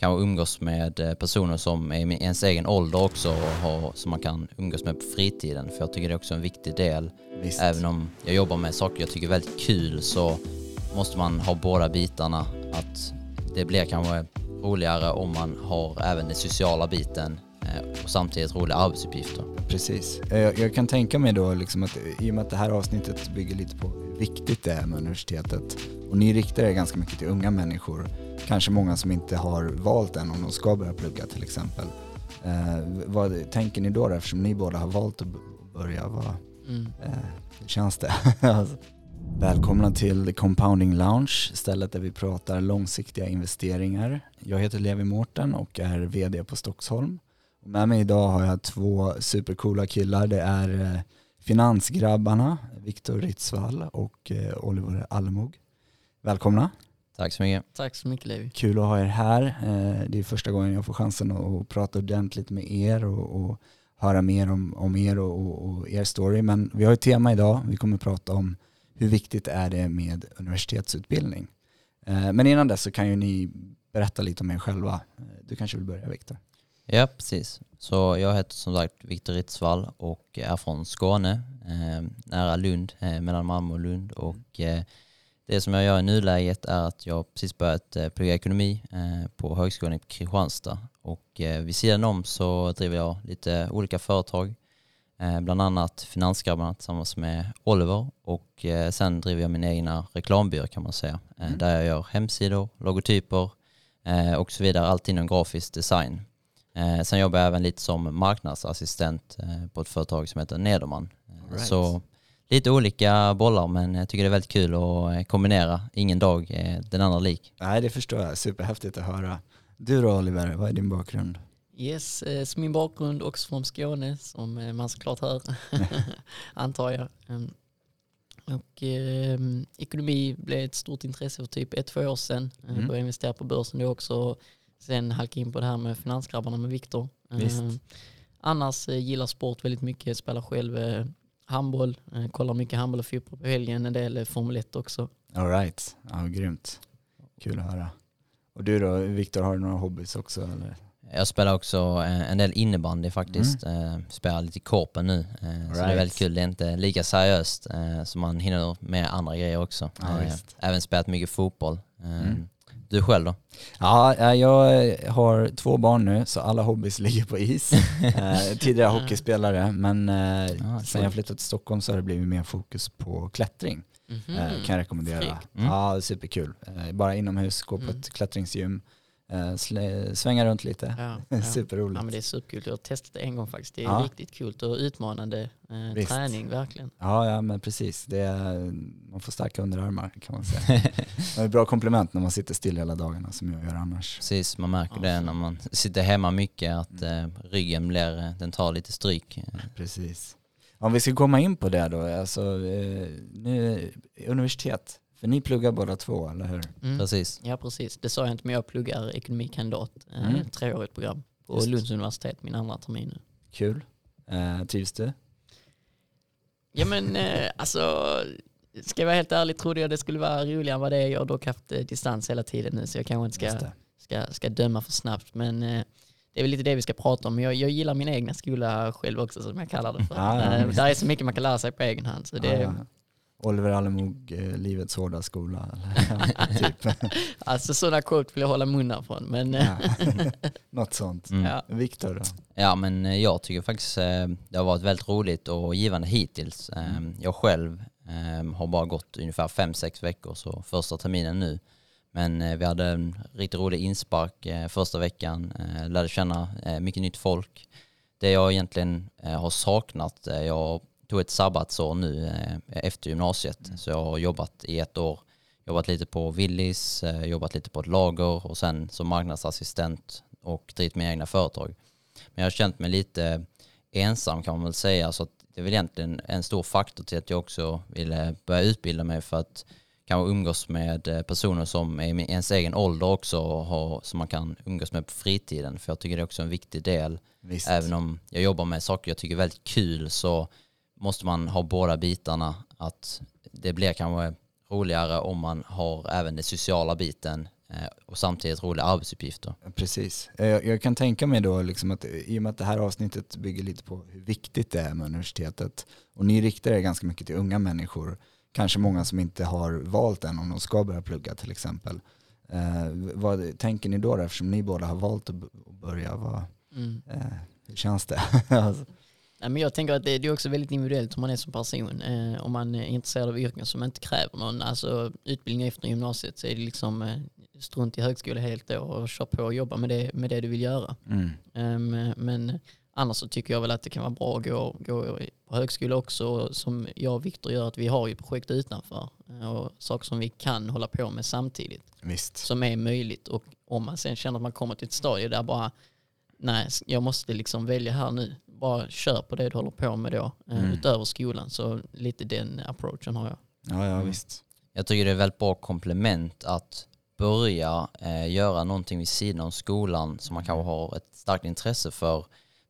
kanske umgås med eh, personer som är i ens egen ålder också och har, som man kan umgås med på fritiden. För jag tycker det är också en viktig del. Visst. Även om jag jobbar med saker jag tycker är väldigt kul så måste man ha båda bitarna. Att det blir kanske roligare om man har även den sociala biten eh, och samtidigt roliga arbetsuppgifter. Precis. Eh, Jag, jag kan tänka mig då liksom att i och med att det här avsnittet bygger lite på hur viktigt det är med universitetet och ni riktar er ganska mycket till unga människor, kanske många som inte har valt än om de ska börja plugga till exempel. Eh, vad tänker ni då, då eftersom ni båda har valt att börja? Vad, Mm. eh, hur känns det? Alltså, Välkomna till The Compounding Lounge, stället där vi pratar långsiktiga investeringar. Jag heter Levi Mårten och är VD på Stockholm. Med mig idag har jag två supercoola killar. Det är eh, finansgrabbarna Viktor Ritzvall och eh, Oliver Allemog. Välkomna. Tack så mycket. Tack så mycket Levi. Kul att ha er här. Eh, Det är första gången jag får chansen att prata ordentligt med er och, och höra mer om, om er och, och, och er story. Men vi har ett tema idag. Vi kommer prata om hur viktigt är det med universitetsutbildning. Eh, Men innan dess så kan ju ni berätta lite om er själva. Eh, Du kanske vill börja Viktor? Ja, precis. Så jag heter som sagt Viktor Ritzvall och är från Skåne, eh, nära Lund, eh, mellan Malmö och Lund. Och eh, det som jag gör i nuläget är att jag precis börjat eh, plugga ekonomi eh, på Högskolan i Kristianstad. Och eh, vid sidan om så driver jag lite olika företag, bland annat Finansgrabbarna tillsammans med Oliver. Och sen driver jag min egna reklambyrå kan man säga, Mm. där jag gör hemsidor, logotyper och så vidare, allt inom grafisk design. Sen jobbar jag även lite som marknadsassistent på ett företag som heter Nederman. Right. Så lite olika bollar men jag tycker det är väldigt kul att eh, kombinera. Ingen dag är den andra lik. Nej, det förstår jag. Superhäftigt att höra. Du då Oliver, vad är din bakgrund? Yes, eh, så min bakgrund också från Skåne som eh, man såklart hör, antar jag. Mm. Och eh, ekonomi blev ett stort intresse för typ ett, två år sedan. Eh, Mm. Började investera på börsen då också. Sen halkade in på det här med finansgrabbarna med Viktor. Eh, annars eh, gillar sport väldigt mycket, spelar själv eh, handboll, eh, kollar mycket handboll och fotboll på helgen, en del Formel 1 också. All right, ja, grymt. Kul att höra. Och du då, Viktor, har du några hobbys också? Eller? Jag spelar också eh, en del innebandy faktiskt. Eh, Spelar lite i korpen nu. Eh, Så det är Right. väldigt kul. Det är inte lika seriöst så man hinner med andra grejer också. Ja. Även spelat mycket fotboll. Mm. Du själv då? Ja, eh, jag har två barn nu så alla hobbys ligger på is. Eh, tidigare hockeyspelare men eh, Ah, sen jag flyttade till Stockholm så har det blivit mer fokus på klättring. Mhm. Eh, kan jag rekommendera. Mm. Ja, superkul. Bara inomhus, gå på Mm. ett klättringsgym, eh, slä, svänga runt lite. Ja, ja. Superroligt. Ja, men det är superkul. Jag har testat det en gång faktiskt. Det är Ja. riktigt kul och utmanande eh, träning verkligen. Ja, ja men precis. Det är, man får starka underarmar kan man säga. Det är ett bra komplement när man sitter still hela dagarna som jag gör annars. Precis, man märker Ja, det så. när man sitter hemma mycket att eh, ryggen blir, eh, den tar lite stryk. Precis. Om vi ska komma in på det då, alltså eh, nu, universitet, för ni pluggar båda två, eller hur? Mm. Precis. Ja precis, det sa jag inte men jag pluggar ekonomikandidat, eh, Mm. treårigt program på Just. Lunds universitet, min andra termin nu. Kul. Eh, trivs du? Ja men eh, alltså, ska jag vara helt ärlig trodde jag det skulle vara roligare än vad det är. Jag har dock haft distans hela tiden nu så jag kanske inte ska, ska, ska döma för snabbt. Men eh, det är väl lite det vi ska prata om. Jag, jag gillar min egna skola själv också som jag kallar det för. Ja, ja, där är så mycket man kan lära sig på egen hand. Så det, Ja, ja. Oliver Allemog, eh, livets hårda skola. Eller, typ. Alltså sådana quote vill jag hålla munnen från. Men eh, ja. Något sånt. Mm. ja. Viktor då? Ja men eh, jag tycker faktiskt det har varit väldigt roligt och givande hittills. Eh, Jag själv har bara gått ungefär 5-6 veckor så första terminen nu. Men vi hade en riktigt rolig inspark första veckan, lärde känna mycket nytt folk. Det jag egentligen har saknat, jag tog ett sabbatsår nu eh, efter gymnasiet så jag har jobbat i ett år. Jobbat lite på Willys, eh, jobbat lite på ett lager och sen som marknadsassistent och drivit mina egna företag. Men jag har känt mig lite ensam kan man väl säga. Så det är väl egentligen en stor faktor till att jag också ville börja utbilda mig för att kanske umgås med eh, personer som är i ens egen ålder också och har, som man kan umgås med på fritiden. För jag tycker det är också en viktig del. Visst. Även om jag jobbar med saker jag tycker är väldigt kul så måste man ha båda bitarna. Att det blir kanske roligare om man har även den sociala biten eh, och samtidigt roliga arbetsuppgifter. Precis. Eh, Jag, jag kan tänka mig då liksom att i och med att det här avsnittet bygger lite på hur viktigt det är med universitetet och ni riktar er ganska mycket till unga människor, kanske många som inte har valt än om de ska börja plugga till exempel. Eh, vad tänker ni då eftersom ni båda har valt att börja? Vad, Mm. eh, hur känns det? Alltså, Men jag tänker att det, det är också väldigt individuellt hur man är som person. Eh, om man är intresserad av yrken som inte kräver någon alltså, utbildning efter gymnasiet så är det liksom eh, strunt i högskola helt då och kör på och jobba med det, med det du vill göra. mm. Ehm, men annars så tycker jag väl att det kan vara bra att gå, gå på högskola också. Som jag och Viktor gör, att vi har ju projekt utanför eh, och saker som vi kan hålla på med samtidigt Visst. som är möjligt. Och om man sen känner att man kommer till ett stadie där bara nej, jag måste liksom välja här nu. Bara kör på det du håller på med då, eh, Mm. utöver skolan. Så lite den approachen har jag. Ja, ja Mm. visst. Jag tycker det är ett väldigt bra komplement att börja eh, göra någonting vid sidan om skolan som man kanske har ett starkt intresse för.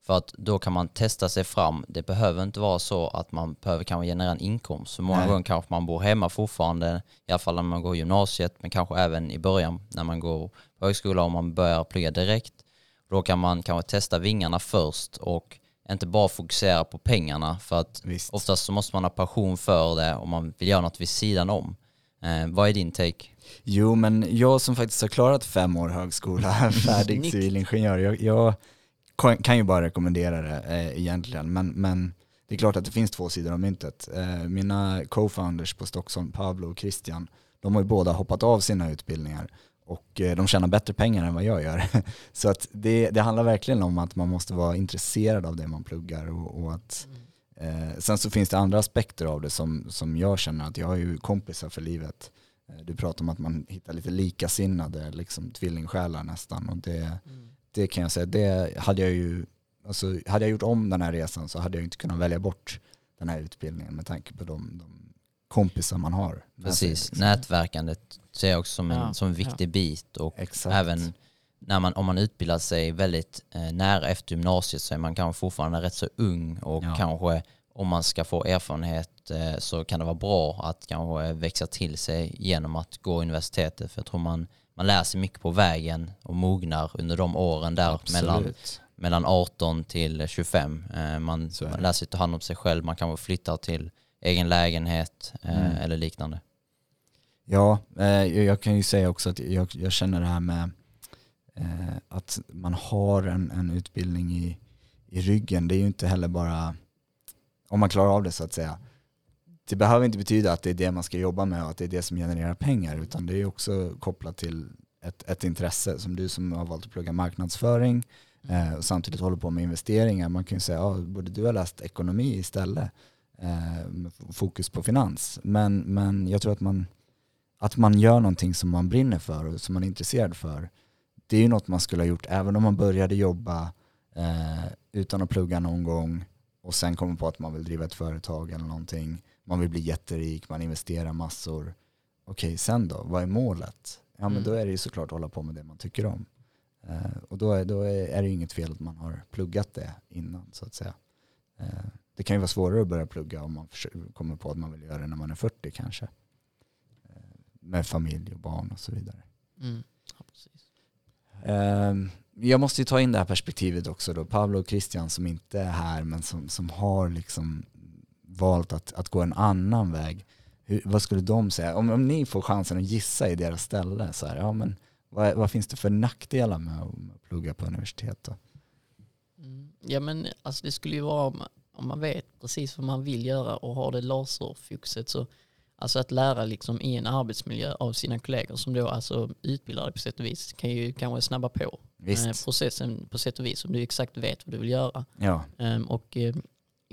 För att då kan man testa sig fram. Det behöver inte vara så att man behöver kanske generera en inkomst. För många Nej. gånger kanske man bor hemma fortfarande, i alla fall när man går gymnasiet, men kanske även i början när man går på högskola och man börjar plugga direkt. Då kan man kanske testa vingarna först och inte bara fokusera på pengarna för att visst. oftast så måste man ha passion för det och man vill göra något vid sidan om. Eh, vad är din take? Jo, men jag som faktiskt har klarat fem år högskola, färdig civilingenjör, jag, jag kan- kan ju bara rekommendera det eh, egentligen. Men, men det är klart att det finns två sidor av myntet. Eh, mina co-founders på Stockholm, Pablo och Christian, de har ju båda hoppat av sina utbildningar och eh, de tjänar bättre pengar än vad jag gör. Så att det, det handlar verkligen om att man måste vara intresserad av det man pluggar och, och att Eh, sen så finns det andra aspekter av det som, som jag känner att jag har ju kompisar för livet. Eh, du pratar om att man hittar lite likasinnade, liksom tvillingsjälar nästan. Och det, Mm. det kan jag säga, det hade jag ju, alltså hade jag gjort om den här resan så hade jag inte kunnat välja bort den här utbildningen med tanke på de, de kompisar man har. med sig, Precis, liksom. nätverkandet ser jag också som en, Ja, som en viktig bit och Exakt. även när man, om man utbildar sig väldigt eh, nära efter gymnasiet så är man kanske fortfarande rätt så ung och Ja. kanske om man ska få erfarenhet eh, så kan det vara bra att kanske växa till sig genom att gå universitetet för jag tror man, man lär sig mycket på vägen och mognar under de åren där mellan, Absolut. mellan 18 till 25. Eh, man, man lär sig ta hand om sig själv, man kanske flyttar till egen lägenhet eh, Mm. eller liknande. Ja, eh, jag kan ju säga också att jag, jag känner det här med eh, att man har en, en utbildning i, i ryggen. Det är ju inte heller bara, om man klarar av det så att säga, det behöver inte betyda att det är det man ska jobba med och att det är det som genererar pengar, utan det är också kopplat till ett, ett intresse. Som du som har valt att plugga marknadsföring eh, och samtidigt håller på med investeringar. Man kan ju säga, ja, borde du ha läst ekonomi istället? Eh, fokus på finans. Men, men jag tror att man att man gör någonting som man brinner för och som man är intresserad för. Det är ju något man skulle ha gjort även om man började jobba eh, utan att plugga någon gång och sen kommer på att man vill driva ett företag eller någonting. Man vill bli jätterik, man investerar massor. Okej, sen då? Vad är målet? Ja, men Mm. då är det ju såklart att hålla på med det man tycker om. Eh, och då är, då är, är det ju inget fel att man har pluggat det innan så att säga. Eh, det kan ju vara svårare att börja plugga om man kommer på att man vill göra det när man är 40 kanske Eh, med familj och barn och så vidare. Mm. Ja, precis. Ehm, Jag måste ju ta in det här perspektivet också då. Pablo och Christian som inte är här men som, som har liksom valt att, att gå en annan väg. Hur, vad skulle de säga? Om, om ni får chansen att gissa i deras ställe, så här, ja, men vad, vad finns det för nackdelar med att, med att plugga på universitet? Då? Mm. Ja men alltså det skulle ju vara om, man vet precis vad man vill göra och har det laserfokuset så alltså att lära liksom i en arbetsmiljö av sina kollegor som då alltså utbildar dig på sätt och vis kan ju kanske snabba på Visst, eh, processen på sätt och vis om du exakt vet vad du vill göra. ja, Ehm, och eh,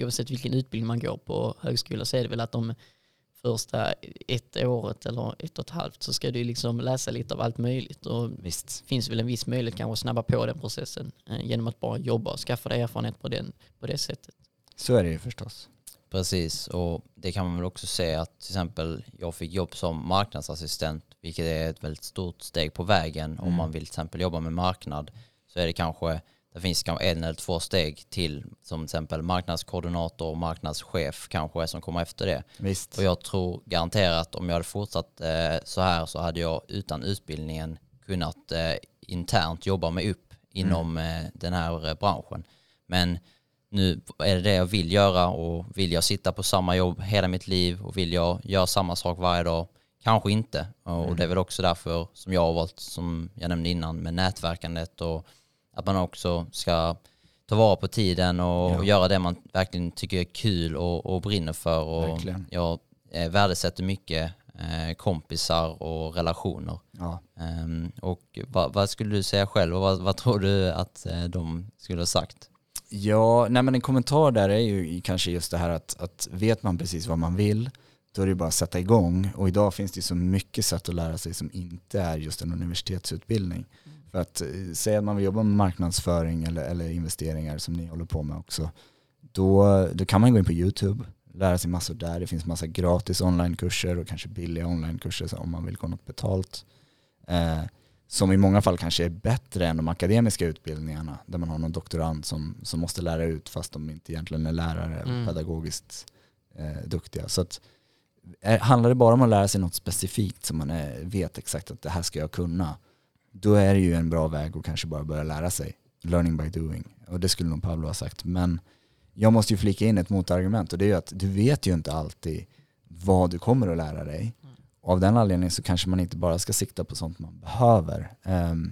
oavsett vilken utbildning man går på högskola så är det väl att de första ett året eller ett och ett halvt så ska du liksom läsa lite av allt möjligt och visst. finns väl en viss möjlighet kanske att snabba på den processen eh, genom att bara jobba och skaffa dig erfarenhet på, den, på det sättet. Så är det ju förstås. Precis, och det kan man väl också se att till exempel jag fick jobb som marknadsassistent, vilket är ett väldigt stort steg på vägen. Om Mm. man vill till exempel jobba med marknad så är det kanske, det finns kanske en eller två steg till som till exempel marknadskoordinator och marknadschef kanske som kommer efter det. Visst. Och jag tror garanterat om jag hade fortsatt eh, så här så hade jag utan utbildningen kunnat eh, internt jobba mig upp inom eh, den här branschen. Men nu är det det jag vill göra och vill jag sitta på samma jobb hela mitt liv och vill jag göra samma sak varje dag? Kanske inte. Och Mm. det är väl också därför som jag har valt, som jag nämnde innan, med nätverkandet och att man också ska ta vara på tiden och Ja. göra det man verkligen tycker är kul och, och brinner för. Och Verkligen. jag eh, värdesätter mycket eh, kompisar och relationer. Ja. Ehm, och vad, vad skulle du säga själv och vad, vad tror du att eh, de skulle ha sagt? Ja, nej men en kommentar där är ju kanske just det här att, att vet man precis vad man vill, då är det bara att sätta igång. Och idag finns det så mycket sätt att lära sig som inte är just en universitetsutbildning. För att eh, säga att man vill jobba med marknadsföring eller, eller investeringar som ni håller på med också, då, då kan man gå in på YouTube, lära sig massor där. Det finns massa gratis onlinekurser och kanske billiga onlinekurser om man vill gå något betalt. Eh, som i många fall kanske är bättre än de akademiska utbildningarna där man har någon doktorand som, som måste lära ut fast de inte egentligen är lärare eller Mm. pedagogiskt eh, duktiga. Så att, är, handlar det bara om att lära sig något specifikt som man är, vet exakt att det här ska jag kunna, då är det ju en bra väg att kanske bara börja lära sig. Learning by doing. Och det skulle nog Pablo ha sagt. Men jag måste ju flika in ett motargument och det är ju att du vet ju inte alltid vad du kommer att lära dig. Och av den anledningen så kanske man inte bara ska sikta på sånt man behöver. Um,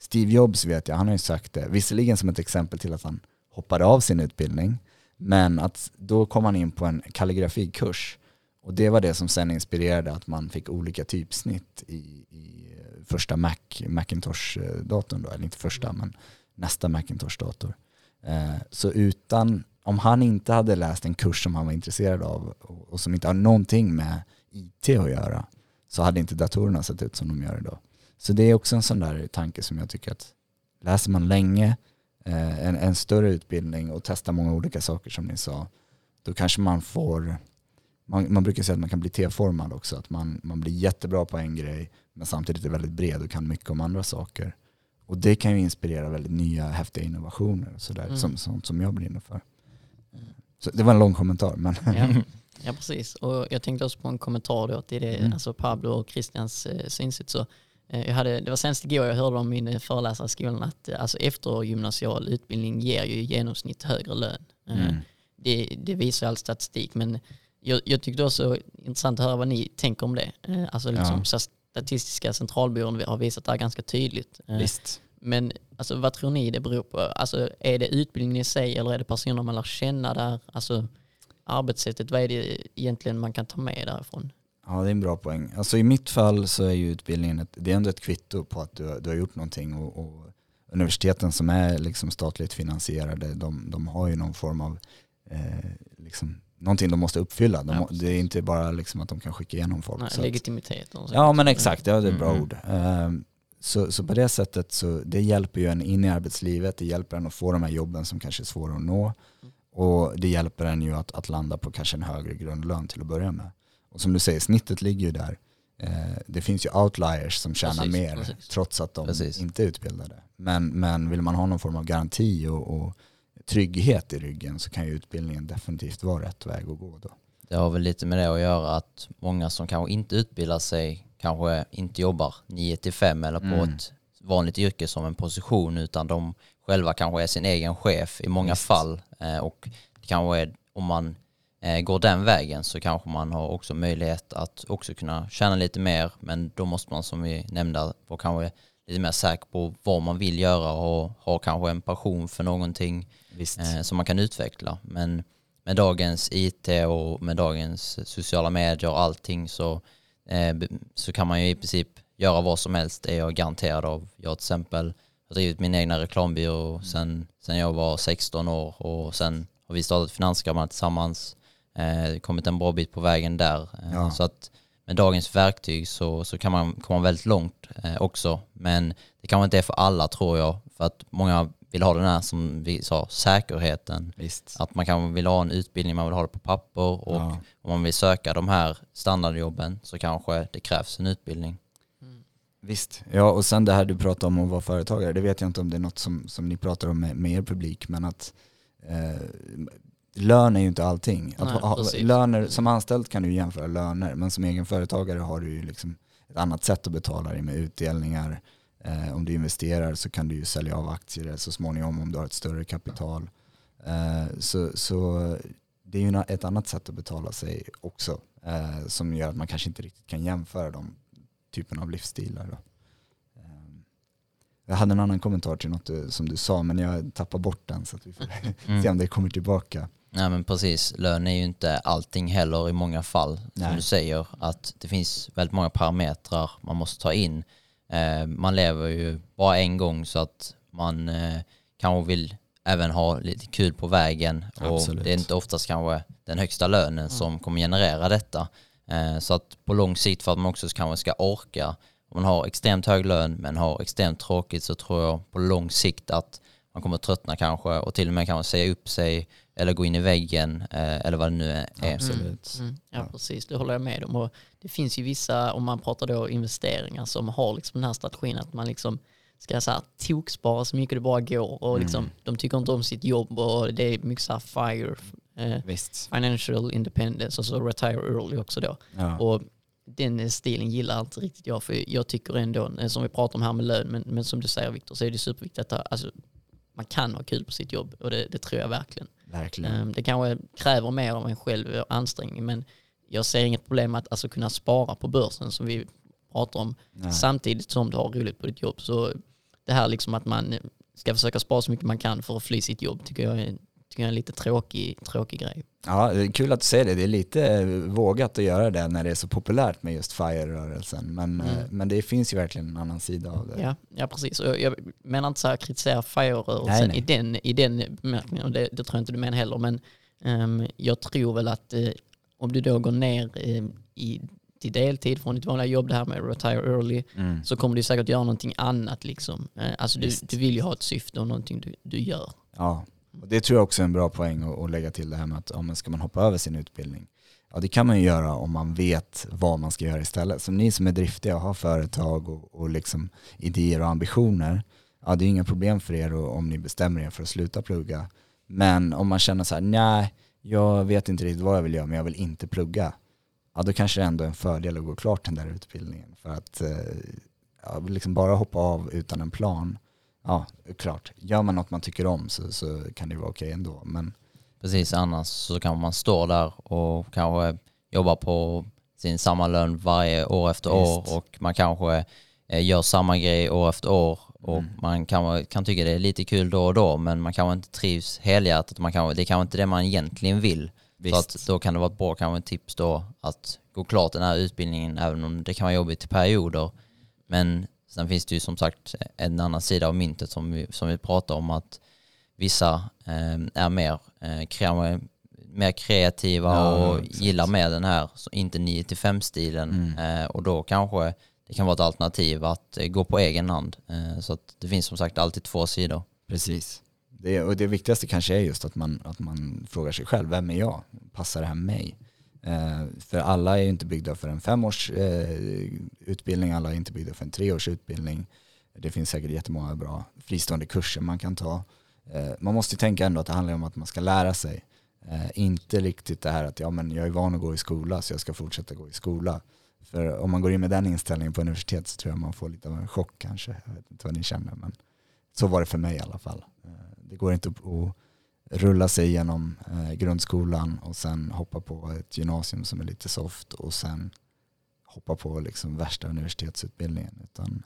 Steve Jobs vet jag, han har ju sagt det, visserligen som ett exempel till att han hoppade av sin utbildning, men att då kom han in på en kalligrafikurs och det var det som sen inspirerade att man fick olika typsnitt i, i eh, första Mac, Macintosh-datorn då, eller inte första men nästa Macintosh-dator. Eh, så utan, om han inte hade läst en kurs som han var intresserad av och, och som inte har någonting med IT att göra så hade inte datorerna sett ut som de gör idag. Så det är också en sån där tanke som jag tycker att läser man länge, eh, en, en större utbildning och testar många olika saker som ni sa, då kanske man får, man, man brukar säga att man kan bli T-formad också, att man, man blir jättebra på en grej men samtidigt är väldigt bred och kan mycket om andra saker. Och det kan ju inspirera väldigt nya häftiga innovationer och sådär, Mm. som, sånt som jag brinner för. Så det var en lång kommentar men Ja. ja, precis. Och jag tänkte också på en kommentar då till det, Mm. alltså Pablo och Christians eh, synsätt. Så, eh, jag hade, det var senast igår jag hörde om min eh, föreläsare i skolan att eh, alltså eftergymnasial utbildning ger ju i genomsnitt högre lön. Eh, mm. det, det visar all statistik men jag, jag tyckte också intressant att höra vad ni tänker om det. Eh, Alltså liksom Ja. Statistiska centralbyrån har visat det här ganska tydligt. Visst. Men alltså, vad tror ni det beror på? Alltså, är det utbildningen i sig eller är det personer man lär känna där? Alltså, arbetssättet, vad är det egentligen man kan ta med därifrån? Ja det är en bra poäng. Alltså i mitt fall så är ju utbildningen ett, det är ändå ett kvitto på att du, du har gjort någonting och, och universiteten som är liksom statligt finansierade de, de har ju någon form av eh, liksom, någonting de måste uppfylla. De, Ja, det är inte bara liksom att de kan skicka igenom folk. Nej, så att, legitimitet och så. ja men exakt, ja, det är ett bra Mm. ord. Ehm, så, så på det sättet så det hjälper ju en in i arbetslivet, det hjälper en att få de här jobben som kanske är svåra att nå. Och det hjälper en ju att, att landa på kanske en högre grundlön till att börja med. Och som du säger, snittet ligger ju där. Eh, det finns ju outliers som tjänar Precis, mer precis. trots att de Precis. inte är utbildade. Men, men vill man ha någon form av garanti och, och trygghet i ryggen så kan ju utbildningen definitivt vara rätt väg att gå då. Det har väl lite med det att göra att många som kanske inte utbildar sig kanske inte jobbar 9 till 5 eller på Mm. ett vanligt yrke som en position utan de själva kanske är sin egen chef i många Visst. fall Eh, och det kanske är, om man eh, går den vägen så kanske man har också möjlighet att också kunna tjäna lite mer men då måste man som vi nämnde vara kanske lite mer säker på vad man vill göra och ha kanske en passion för någonting eh, som man kan utveckla. Men med dagens IT och med dagens sociala medier och allting så, eh, så kan man ju i princip göra vad som helst, är jag garanterad av. Jag till exempel drivit min egna reklambyrå sen, sen jag var 16 år och sen har vi startat Finanskammaren tillsammans. Eh, kommit en bra bit på vägen där. Eh, Ja. Så att med dagens verktyg så, så kan man komma väldigt långt eh, också. Men det kanske inte är för alla tror jag. För att många vill ha den här som vi sa, säkerheten. Visst. Att man kanske vill ha en utbildning, man vill ha det på papper och Ja. om man vill söka de här standardjobben så kanske det krävs en utbildning. Visst. Ja, och sen det här du pratar om att vara företagare, det vet jag inte om det är något som, som ni pratar om med, med er publik, men att eh, lön är ju inte allting. Att Nej, ha, löner, som anställd kan du jämföra löner, men som egen företagare har du ju liksom ett annat sätt att betala dig med utdelningar, Eh, om du investerar så kan du ju sälja av aktier så småningom om du har ett större kapital. Eh, så, så det är ju ett annat sätt att betala sig också eh, som gör att man kanske inte riktigt kan jämföra de typen av livsstilar. Då. Eh, jag hade en annan kommentar till något du, som du sa men jag tappar bort den så att vi får mm. se om det kommer tillbaka. Nej men precis, lön är ju inte allting heller i många fall. Nej. Som du säger, att det finns väldigt många parametrar man måste ta in. Eh, man lever ju bara en gång så att man eh, kanske vill även ha lite kul på vägen. Absolut. Och det är inte oftast kanske den högsta lönen mm. som kommer generera detta. Eh, så att på lång sikt för att man också kanske ska orka, om man har extremt hög lön men har extremt tråkigt så tror jag på lång sikt att man kommer tröttna kanske och till och med kanske säga upp sig eller gå in i väggen eh, eller vad det nu är. Absolut. Mm, mm. Ja, precis, det håller jag med om. Och det finns ju vissa, om man pratar då investeringar, som har liksom den här strategin att man liksom ska så här tokspara så mycket det bara går och liksom, mm. de tycker inte om sitt jobb och det är mycket så här fire, financial independence och så retire early också då. Ja. Och den stilen gillar inte riktigt jag för jag tycker ändå, eh, som vi pratar om här med lön, men, men som du säger Viktor så är det superviktigt att alltså, man kan ha kul på sitt jobb och det, det tror jag verkligen. verkligen. Um, det kanske kräver mer av en själv och ansträngning men jag ser inget problem att alltså kunna spara på börsen som vi pratar om Nej. samtidigt som du har roligt på ditt jobb. Så det här liksom att man ska försöka spara så mycket man kan för att fly sitt jobb tycker jag är, tycker jag är en lite tråkig, tråkig grej. Ja, det är kul att du säger det. Det är lite eh, vågat att göra det när det är så populärt med just FIRE-rörelsen. Men, mm. Eh, men det finns ju verkligen en annan sida av det. Ja, ja precis. Och jag menar inte så här kritisera FIRE-rörelsen i den, i den bemärkningen, och det, det, tror jag inte du menar heller. Men um, jag tror väl att uh, om du då går ner uh, i till deltid från ditt vanliga jobb, det här med retire early, mm. så kommer du säkert göra någonting annat. Liksom. Alltså du, du vill ju ha ett syfte och någonting du, du gör. Ja, och det tror jag också är en bra poäng att, att lägga till det här med att ja, ska man hoppa över sin utbildning? Ja det kan man ju göra om man vet vad man ska göra istället. Så ni som är driftiga och har företag och, och liksom idéer och ambitioner, ja det är inga problem för er om ni bestämmer er för att sluta plugga. Men om man känner så här, nej, jag vet inte riktigt vad jag vill göra men jag vill inte plugga. Ja då kanske det ändå är en fördel att gå klart den där utbildningen. För att eh, ja, liksom bara hoppa av utan en plan ja, klart. Gör man något man tycker om så, så kan det vara okej ändå. Men... Precis, annars så kan man stå där och kanske jobba på sin samma lön varje år efter Just. år och man kanske eh, gör samma grej år efter år och mm. man kan, kan tycka det är lite kul då och då men man kanske inte trivs helhjärtat. Man kan, det är kanske inte det man egentligen vill. Visst. Så att då kan det vara ett bra kanske tips då att gå klart den här utbildningen även om det kan vara jobbigt i perioder. Men Sen finns det ju som sagt en annan sida av myntet som vi, som vi pratar om att vissa eh, är mer, eh, mer kreativa ja, och exakt. gillar mer den här, så inte 9 5 stilen mm. eh, och då kanske det kan vara ett alternativ att eh, gå på egen hand. Eh, så att det finns som sagt alltid två sidor. Precis. Det, och det viktigaste kanske är just att man, att man frågar sig själv, vem är jag? Passar det här mig? Eh, för alla är ju inte byggda för en femårs eh, utbildning, alla är inte byggda för en treårs utbildning. Det finns säkert jättemånga bra fristående kurser man kan ta. Eh, man måste tänka ändå att det handlar om att man ska lära sig. Inte riktigt det här att ja, men jag är van att gå i skola så jag ska fortsätta gå i skola. För om man går in med den inställningen på universitet så tror jag man får lite av en chock kanske. Jag vet inte vad ni känner men så var det för mig i alla fall. Det går inte att rulla sig igenom eh, grundskolan och sen hoppa på ett gymnasium som är lite soft och sen hoppa på liksom värsta universitetsutbildningen. Utan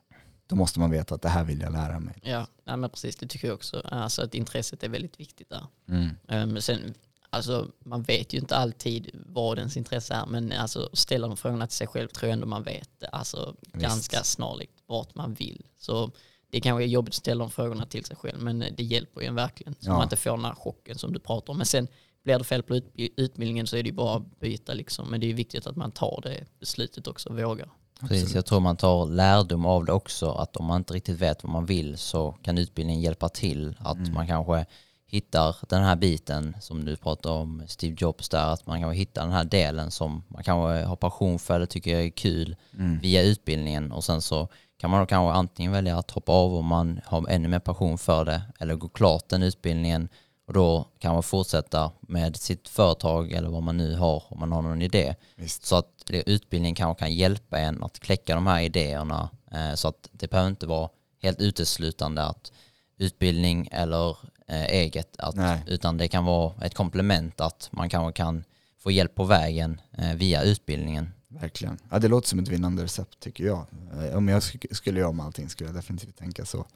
då måste man veta att det här vill jag lära mig. Ja, ja men precis det tycker jag också. Alltså att intresset är väldigt viktigt där. Mm. Um, sen, alltså, man vet ju inte alltid vad ens intresse är men alltså, ställa de frågorna till sig själv tror jag ändå man vet alltså, ganska snarlikt vart man vill. Så det kanske är jobbigt att ställa de frågorna till sig själv men det hjälper ju en verkligen. Så ja. man inte får den här chocken som du pratar om. Men sen blir det fel på utbildningen så är det ju bara att byta liksom. Men det är viktigt att man tar det beslutet också och vågar. Precis, jag tror man tar lärdom av det också. Att om man inte riktigt vet vad man vill så kan utbildningen hjälpa till. Att mm. man kanske hittar den här biten som du pratar om Steve Jobs där. Att man kanske hittar den här delen som man kanske har passion för eller tycker är kul mm. via utbildningen. Och sen så kan man då kanske antingen välja att hoppa av om man har ännu mer passion för det eller gå klart den utbildningen och då kan man fortsätta med sitt företag eller vad man nu har om man har någon idé. Visst. Så att utbildningen kanske kan hjälpa en att kläcka de här idéerna eh, så att det behöver inte vara helt uteslutande att utbildning eller eh, eget, att, Nej. utan det kan vara ett komplement att man kanske kan få hjälp på vägen eh, via utbildningen. Verkligen. Ja, det låter som ett vinnande recept tycker jag. Eh, Om jag sk- skulle göra om allting skulle jag definitivt tänka så.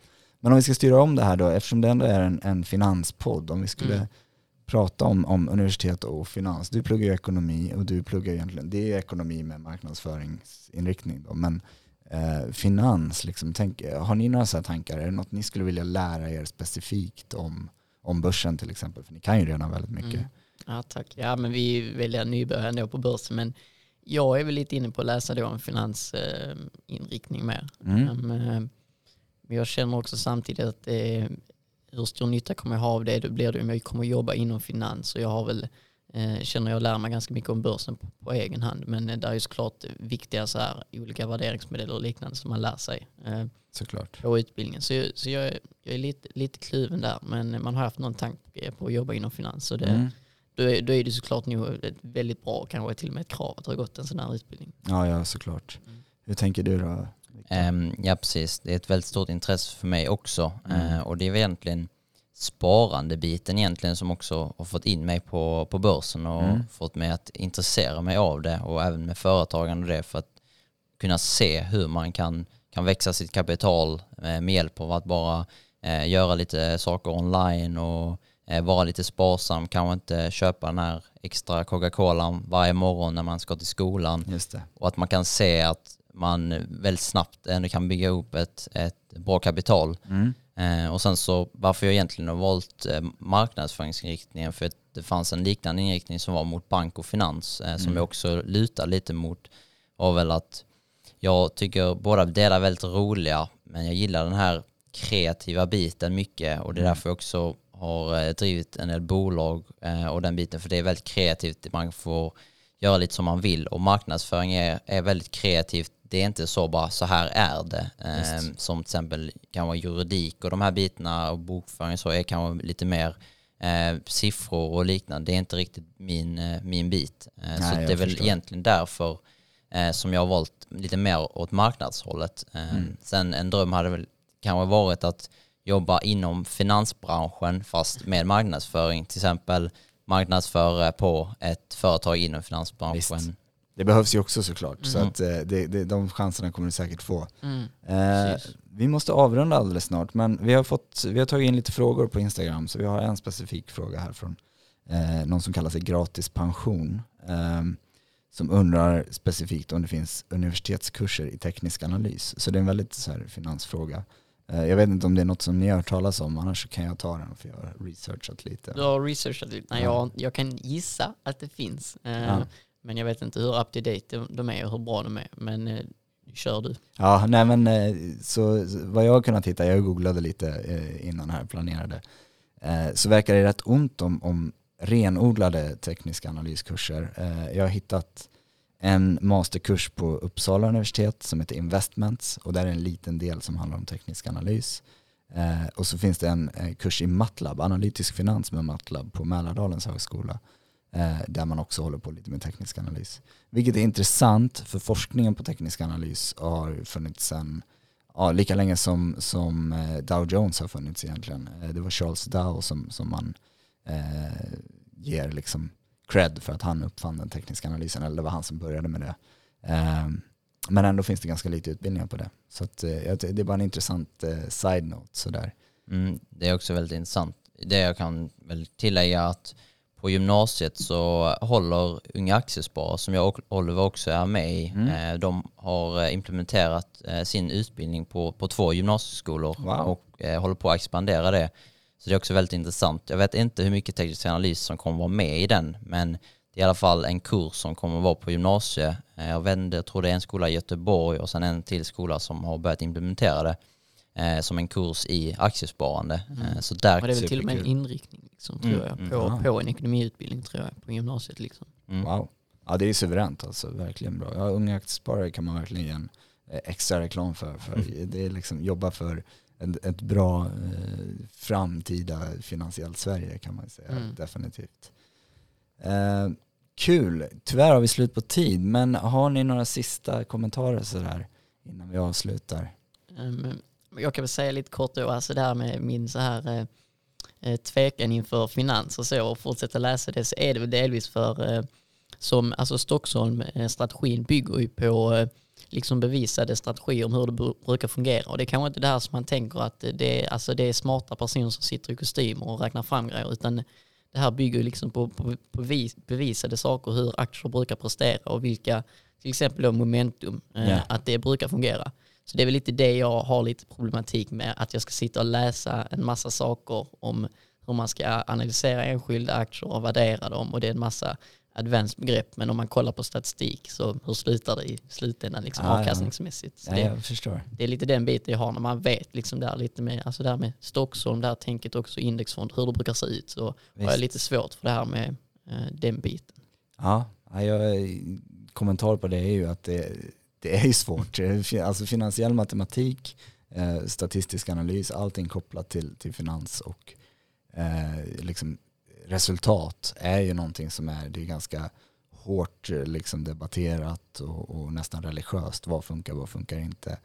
Men om vi ska styra om det här då, eftersom det ändå är en, en finanspodd, om vi skulle Mm. prata om, om universitet och finans. Du pluggar ju ekonomi och du pluggar egentligen, det är ekonomi med marknadsföringsinriktning då, men eh, finans, liksom, tänk, har ni några så här tankar? Är det något ni skulle vilja lära er specifikt om, om börsen till exempel? För ni kan ju redan väldigt mycket. Mm. Ja tack. Ja men vi välja nybörjare ändå på börsen men jag är väl lite inne på att läsa då en finansinriktning mer. Mm. Um, eh, Men jag känner också samtidigt att eh, hur stor nytta kommer jag ha av det? Då blir det om jag kommer jobba inom finans och jag har väl eh, känner jag lär mig ganska mycket om börsen på, på egen hand men där är ju såklart viktiga så här, olika värderingsmodeller och liknande som man lär sig eh, Såklart. på utbildningen. Så, jag- så jag, är- jag är lite, lite kluven där men man har haft någon tanke på att jobba inom finans så det, Mm. Då, är, då är det såklart nog ett väldigt bra, kanske till och med ett krav att ha gått en sån här utbildning. Ja, ja såklart. Mm. Hur tänker du då? Ehm, ja precis, det är ett väldigt stort intresse för mig också Mm. Eh, och det är väl egentligen sparandebiten egentligen som också har fått in mig på, på börsen och Mm. fått mig att intressera mig av det och även med företagande och det för att kunna se hur man kan, kan växa sitt kapital eh, med hjälp av att bara eh, göra lite saker online och vara lite sparsam, kanske inte köpa den här extra Coca-Colan varje morgon när man ska till skolan och att man kan se att man väldigt snabbt ändå kan bygga upp ett, ett bra kapital. Mm. Eh, och sen så varför jag egentligen har valt eh, marknadsföringsinriktningen för att det fanns en liknande inriktning som var mot bank och finans eh, som Mm. jag också lutar lite mot var väl att jag tycker båda delar är väldigt roliga men jag gillar den här kreativa biten mycket och det är Mm. därför jag också har eh, drivit en del bolag eh, och den biten för det är väldigt kreativt. Man får göra lite som man vill och marknadsföring är, är väldigt kreativt. Det är inte så bara så här är det. Eh, Just. som till exempel kan vara juridik och de här bitarna och bokföring så är kanske lite mer eh, siffror och liknande. Det är inte riktigt min, min bit. Nej, så det är väl förstår. egentligen därför som jag har valt lite mer åt marknadshållet. Mm. Sen en dröm hade väl kanske varit att jobba inom finansbranschen fast med marknadsföring. Till exempel marknadsföra på ett företag inom finansbranschen. Visst. Det behövs ju också såklart, så Mm. att eh, det, det, de chanserna kommer du säkert få. Mm. Eh, vi måste avrunda alldeles snart, men vi har, fått, vi har tagit in lite frågor på Instagram, så vi har en specifik fråga här från eh, någon som kallar sig gratis pension. Eh, som undrar specifikt om det finns universitetskurser i teknisk analys. Så det är en väldigt så här, finansfråga. Eh, jag vet inte om det är något som ni har hört talas om, annars så kan jag ta den för jag har researchat lite. Du har researchat lite? Nej, Ja. jag, jag kan gissa att det finns. Eh, Ja. Men jag vet inte hur up to date de, är och hur bra de är. Men eh, kör du. Ja, nej men så, vad jag har kunnat hitta, jag googlade lite innan här planerade, så verkar det rätt ont om, om renodlade tekniska analyskurser. Jag har hittat en masterkurs på Uppsala universitet som heter Investments och där är en liten del som handlar om teknisk analys. Eh, och så finns det en eh, kurs i MATLAB, analytisk finans med MATLAB på Mälardalens högskola eh, där man också håller på lite med teknisk analys. Vilket är intressant för forskningen på teknisk analys har funnits sedan ja, lika länge som, som eh, Dow Jones har funnits egentligen. Eh, Det var Charles Dow som, som man eh, ger liksom cred för att han uppfann den tekniska analysen, eller det var han som började med det. Eh, men ändå finns det ganska lite utbildningar på det. Så att, eh, det är bara en intressant eh, side-note sådär. Mm, det är också väldigt intressant. Det jag kan väl tillägga att på gymnasiet så håller Unga Aktiesparare, som jag och Oliver också är med i, Mm. eh, de har implementerat sin utbildning på, på två gymnasieskolor Wow. och håller på att expandera det. Så det är också väldigt intressant. Jag vet inte hur mycket teknisk analys som kommer vara med i den, men det är i alla fall en kurs som kommer vara på gymnasiet. Eh, Jag, vet inte, jag tror det är en skola i Göteborg och sen en till skola som har börjat implementera det eh, som en kurs i aktiesparande. Eh, så där, Och det är väl till och med en inriktning liksom, tror Mm, jag, mm. på, Ja. på en ekonomiutbildning tror jag, på gymnasiet. Liksom. mm, Wow. Ja det är suveränt alltså, verkligen bra. Ja, unga aktiesparare kan man verkligen ge en eh, extra reklam för. för Mm. Det är liksom jobba för ett, ett bra eh, framtida finansiellt Sverige kan man säga, Mm. definitivt. Eh, kul, tyvärr har vi slut på tid, men har ni några sista kommentarer sådär innan vi avslutar? Um, Jag kan väl säga lite kort då, alltså det här med min så här eh, eh, tvekan inför finans och så och fortsätta läsa det så är det väl delvis för eh, som, alltså Stockholm-strategin bygger ju på eh, liksom bevisade strategier om hur det brukar fungera och det är kanske inte det här som man tänker att det är, alltså det är smarta personer som sitter i kostymer och räknar fram grejer utan det här bygger liksom på, på, på bevisade saker hur aktier brukar prestera och vilka, till exempel då momentum, yeah. att det brukar fungera. Så det är väl lite det jag har lite problematik med, att jag ska sitta och läsa en massa saker om hur man ska analysera enskilda aktier och värdera dem och det är en massa advanced begrepp. Men om man kollar på statistik så hur slutar det i slutändan liksom ah, avkastningsmässigt? Ja. ja, jag förstår. Det är lite den biten jag har när man vet liksom där lite med, alltså där med Stockholm, det här tänket också indexfond, hur det brukar se ut så Visst. har jag lite svårt för det här med eh, den biten. Ja, jag, kommentar på det är ju att det, det är svårt. Alltså finansiell matematik, eh, statistisk analys, allting kopplat till, till finans och eh, liksom resultat är ju någonting som är, det är ganska hårt liksom debatterat och, och nästan religiöst. Vad funkar, vad funkar inte?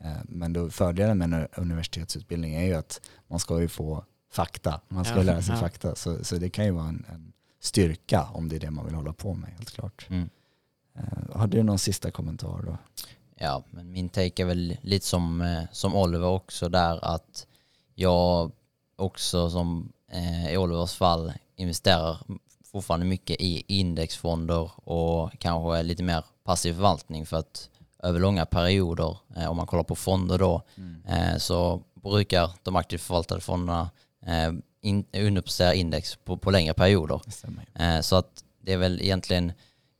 Eh, men då fördelen med en universitetsutbildning är ju att man ska ju få fakta. Man ska ja, lära sig ja. fakta. Så, så det kan ju vara en, en, styrka om det är det man vill hålla på med, helt klart. Mm. Uh, har du någon sista kommentar då? Ja, men min take är väl lite som, eh, som Oliver också där att jag också som eh, i Olivers fall investerar fortfarande mycket i indexfonder och kanske lite mer passiv förvaltning för att över långa perioder, eh, om man kollar på fonder då, mm. eh, så brukar de aktivt förvaltade fonderna eh, in, underprestera index på, på längre perioder. Eh, så att det är väl egentligen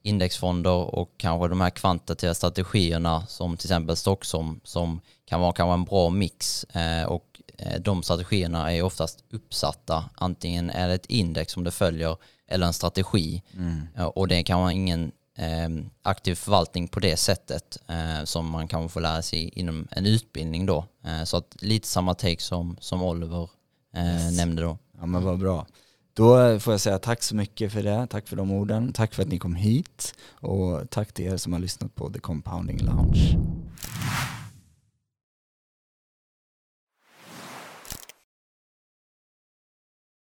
indexfonder och kanske de här kvantitativa strategierna som till exempel Stockholm som kan vara, kan vara en bra mix eh, och de strategierna är oftast uppsatta. Antingen är det ett index som det följer eller en strategi. Mm. Och det kan vara ingen eh, aktiv förvaltning på det sättet eh, som man kan få lära sig inom en utbildning då. Eh, så att lite samma take som, som Oliver eh, yes. nämnde då. Ja men vad bra. Då får jag säga tack så mycket för det. Tack för de orden. Tack för att ni kom hit. Och tack till er som har lyssnat på The Compounding Lounge.